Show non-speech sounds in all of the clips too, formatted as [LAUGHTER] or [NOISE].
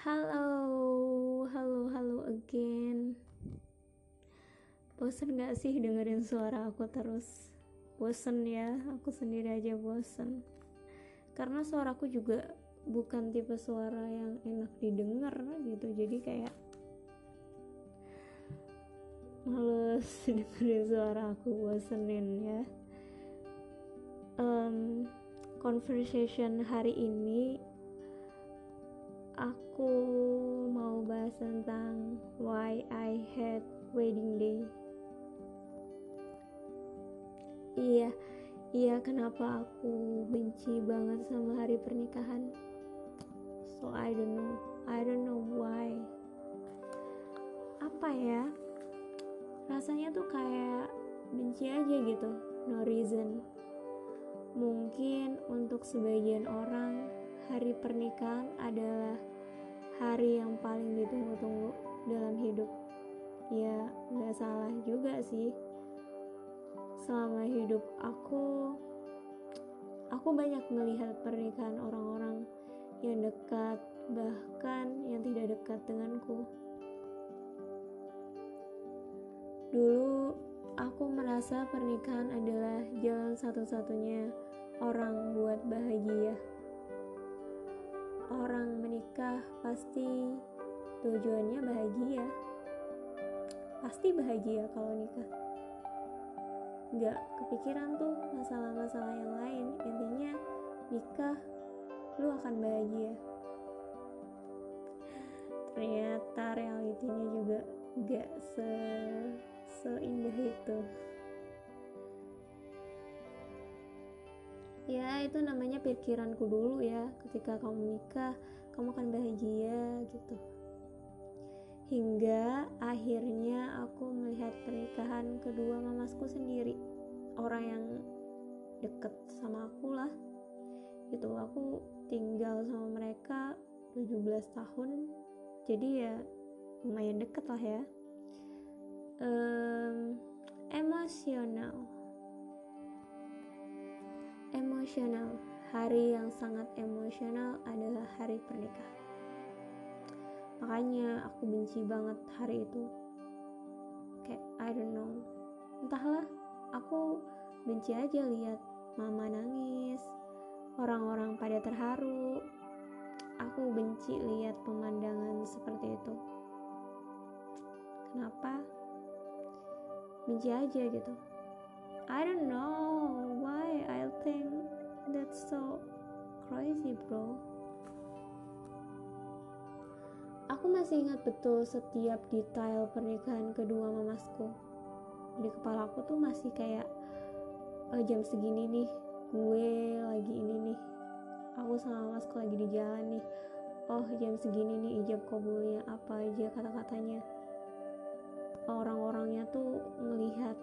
Halo, halo, halo again. Bosen gak sih dengerin suara aku terus? Bosen ya, aku sendiri aja bosen. Karena suaraku juga bukan tipe suara yang enak didengar gitu, jadi kayak males [LAUGHS] dengerin suara aku bosenin ya. Um, conversation hari ini aku mau bahas tentang why I hate wedding day. Iya, iya kenapa aku benci banget sama hari pernikahan. So I don't know, I don't know why. Apa ya? Rasanya tuh kayak benci aja gitu, no reason Mungkin untuk sebagian orang, hari pernikahan adalah hari yang paling ditunggu-tunggu dalam hidup. Ya, nggak salah juga sih. Selama hidup aku, aku banyak melihat pernikahan orang-orang yang dekat, bahkan yang tidak dekat denganku. Dulu aku merasa pernikahan adalah jalan satu-satunya orang buat bahagia. Orang menikah pasti tujuannya bahagia. Pasti bahagia kalau nikah. Gak kepikiran tuh masalah-masalah yang lain. Intinya nikah lu akan bahagia. Ternyata realitinya juga gak se seindah itu. Ya itu namanya pikiranku dulu ya. Ketika kamu menikah kamu akan bahagia gitu. Hingga akhirnya aku melihat pernikahan kedua mamasku sendiri. Orang yang deket sama aku lah. Itu aku tinggal sama mereka 17 tahun. Jadi ya lumayan deket lah ya. Um, emosional emosional. Hari yang sangat emosional adalah hari pernikahan. Makanya aku benci banget hari itu. Kayak I don't know. Entahlah, aku benci aja lihat mama nangis, orang-orang pada terharu. Aku benci lihat pemandangan seperti itu. Kenapa? Benci aja gitu. I don't know think that's so crazy bro. Aku masih ingat betul setiap detail pernikahan kedua mamasku. Di kepala aku tuh masih kayak oh, jam segini nih gue lagi ini nih aku sama masku lagi di jalan nih. Oh jam segini nih ijab kabulnya apa aja kata-katanya. Orang-orangnya tuh melihat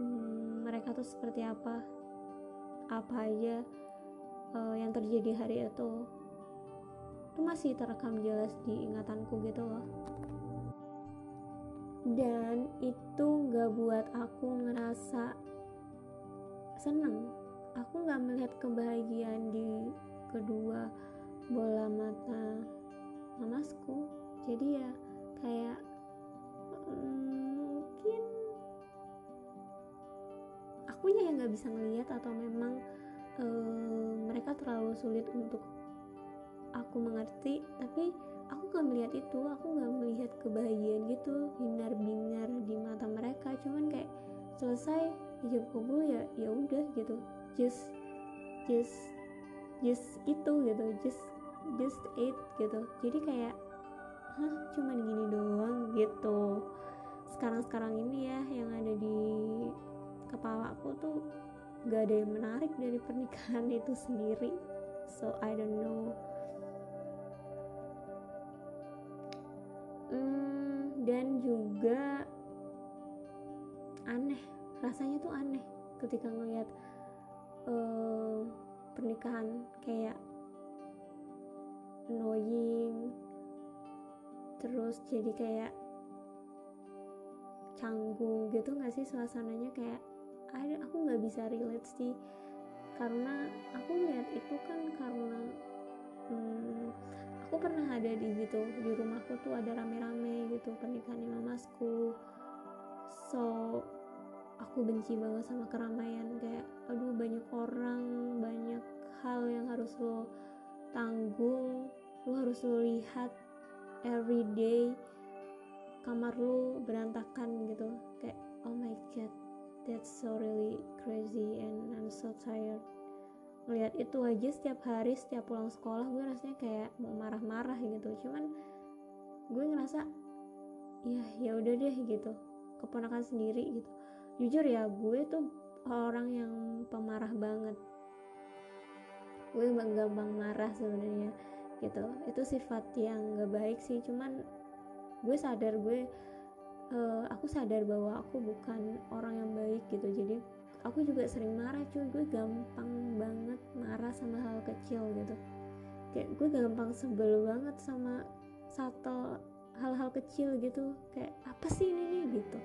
hmm, mereka tuh seperti apa apa aja uh, yang terjadi hari itu. Itu masih terekam jelas di ingatanku gitu loh. Dan itu gak buat aku ngerasa seneng. Aku gak melihat kebahagiaan di kedua bola mata mamasku jadi ya kayak mungkin akunya yang nggak bisa ngelihat atau memang uh, mereka terlalu sulit untuk aku mengerti tapi aku nggak melihat itu aku nggak melihat kebahagiaan gitu hinar bingar di mata mereka. Cuman kayak selesai hijab kabul ya ya udah gitu. Just just just itu gitu just just it gitu. Jadi kayak hah cuman gini doang gitu. Sekarang sekarang ini ya yang ada di kepala aku tuh gak ada yang menarik dari pernikahan [LAUGHS] itu sendiri. So I don't know. Hmm, dan juga aneh. Rasanya tuh aneh ketika ngeliat uh, pernikahan kayak annoying terus jadi kayak canggung gitu gak sih suasananya kayak ada aku nggak bisa relate sih. Karena aku lihat itu kan karena hmm, aku pernah ada di gitu di rumahku tuh ada rame-rame gitu pernikahan mamasku so aku benci banget sama keramaian. Kayak aduh banyak orang banyak hal yang harus lo tanggung lo harus lo lihat every day. Kamar lo berantakan gitu. Kayak oh my god that's so really crazy and I'm so tired. Ngeliat itu aja setiap hari setiap pulang sekolah gue rasanya kayak mau marah-marah gitu. Cuman gue ngerasa ya ya udah deh gitu. Keponakan sendiri gitu. Jujur ya gue tuh orang yang pemarah banget. Gue gampang marah sebenarnya gitu. Itu sifat yang gak baik sih cuman gue sadar gue uh, aku sadar bahwa aku bukan orang yang baik gitu. Jadi aku juga sering marah cuy. Gue gampang banget marah sama hal kecil gitu. Kayak gue gampang sebel banget sama satu hal-hal kecil gitu. Kayak apa sih ini nih gitu.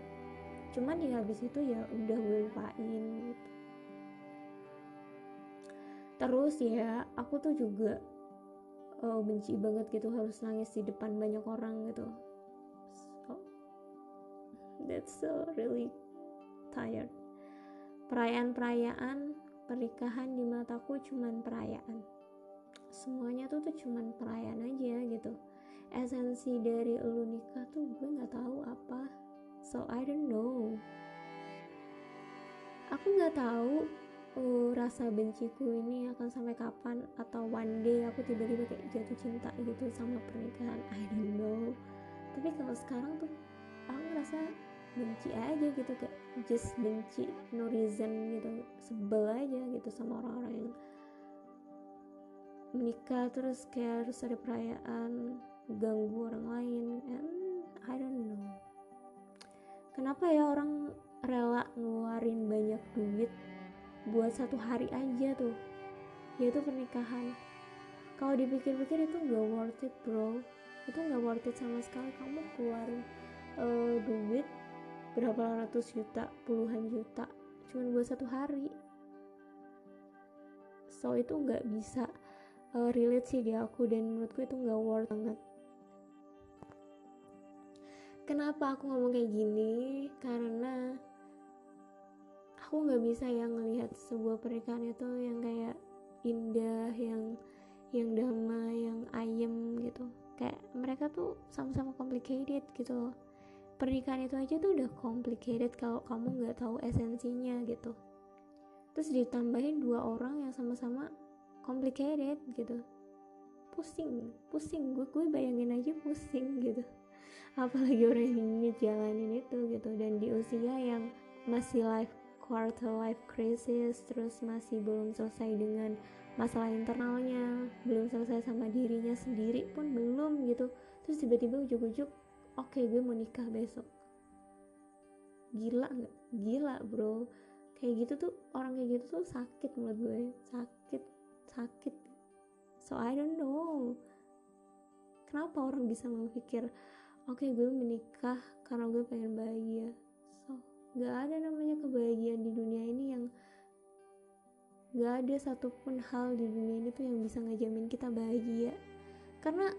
Cuman ya habis itu ya udah gue lupain gitu. Terus ya aku tuh juga oh, benci banget gitu harus nangis di depan banyak orang gitu that's so really tired. Perayaan-perayaan pernikahan di mataku cuman perayaan. Semuanya tuh tuh cuman perayaan aja gitu. Esensi dari lu nikah tuh gue nggak tahu apa. So I don't know. Aku nggak tahu uh, rasa benciku ini akan sampai kapan atau one day aku tiba-tiba kayak jatuh cinta gitu sama pernikahan. I don't know. Tapi kalau sekarang tuh aku ngerasa benci aja gitu kayak just benci no reason gitu sebel aja gitu sama orang-orang yang menikah terus kayak harus ada perayaan ganggu orang lain and I don't know. Kenapa ya orang rela ngeluarin banyak duit buat satu hari aja tuh? Yaitu pernikahan. Kalau dipikir-pikir itu gak worth it bro. Itu gak worth it sama sekali. Kamu keluarin uh, duit berapa ratus juta puluhan juta cuman buat satu hari. So itu nggak bisa uh, relate sih di aku dan menurutku itu nggak worth banget. Kenapa aku ngomong kayak gini? Karena aku nggak bisa yang ngelihat sebuah pernikahan itu yang kayak indah yang yang damai yang ayem gitu. Kayak mereka tuh sama-sama complicated gitu loh pernikahan itu aja tuh udah complicated kalau kamu nggak tahu esensinya gitu. Terus ditambahin dua orang yang sama-sama complicated gitu. Pusing pusing. Gue gue bayangin aja pusing gitu. [LAUGHS] Apalagi orang yang ngejalanin itu gitu. Dan di usia yang masih life quarter life crisis terus masih belum selesai dengan masalah internalnya belum selesai sama dirinya sendiri pun belum gitu. Terus tiba-tiba ujuk-ujuk oke okay, gue mau nikah besok. Gila nggak? Gila bro. Kayak gitu tuh orang kayak gitu tuh sakit menurut gue. Sakit sakit. So I don't know. Kenapa orang bisa memikir oke okay, gue menikah karena gue pengen bahagia. So gak ada namanya kebahagiaan di dunia ini yang gak ada satupun hal di dunia ini tuh yang bisa ngejamin kita bahagia. Karena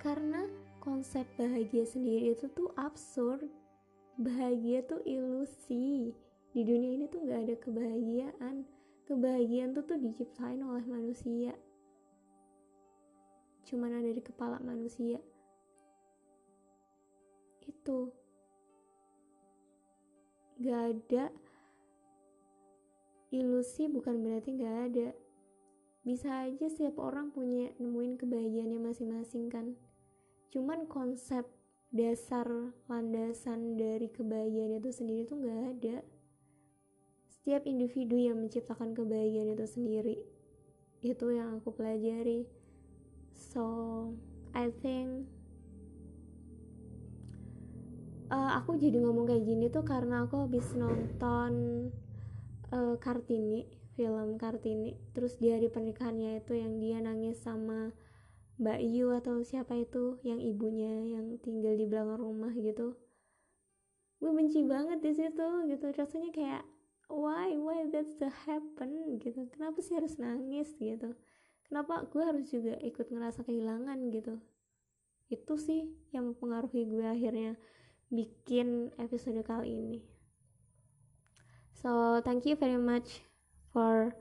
karena konsep bahagia sendiri itu tuh absurd. Bahagia tuh ilusi. Di dunia ini tuh gak ada kebahagiaan. Kebahagiaan tuh tuh diciptain oleh manusia. Cuman ada di kepala manusia. Itu. Gak ada. Ilusi bukan berarti gak ada. Bisa aja setiap orang punya nemuin kebahagiaannya masing-masing kan cuman konsep dasar landasan dari kebahagiaan itu sendiri tuh gak ada. Setiap individu yang menciptakan kebahagiaan itu sendiri itu yang aku pelajari. So I think uh, aku jadi ngomong kayak gini tuh karena aku habis nonton uh, Kartini film Kartini. Terus di hari pernikahannya itu yang dia nangis sama Mbak Yu atau siapa itu yang ibunya yang tinggal di belakang rumah gitu. Gue benci banget di situ gitu. Rasanya kayak why? Why that's the happen? gitu. Kenapa sih harus nangis? gitu. Kenapa gue harus juga ikut ngerasa kehilangan? gitu. Itu sih yang mempengaruhi gue akhirnya bikin episode kali ini. So thank you very much for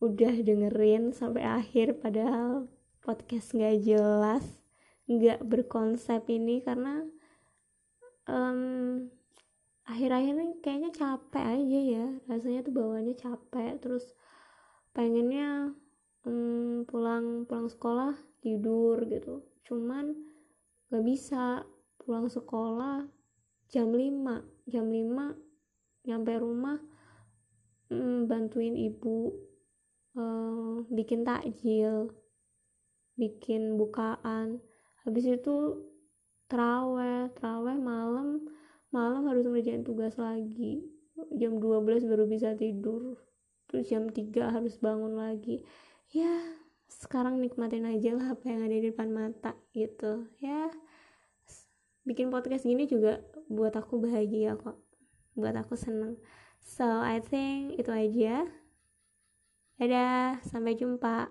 udah dengerin sampai akhir. Padahal podcast nggak jelas nggak berkonsep ini karena um, akhir-akhir ini kayaknya capek aja ya. Rasanya tuh bawaannya capek terus pengennya um, pulang pulang sekolah tidur gitu. Cuman gak bisa pulang sekolah jam 5 jam 5 nyampe rumah um, bantuin ibu uh, bikin takjil bikin bukaan. Habis itu teraweh teraweh malam malam harus ngerjain tugas lagi. Jam 12 baru bisa tidur. Terus jam 3 harus bangun lagi. Ya sekarang nikmatin aja lah apa yang ada di depan mata gitu. Ya bikin podcast gini juga buat aku bahagia kok. Buat aku seneng. So I think itu aja. Dadah sampai jumpa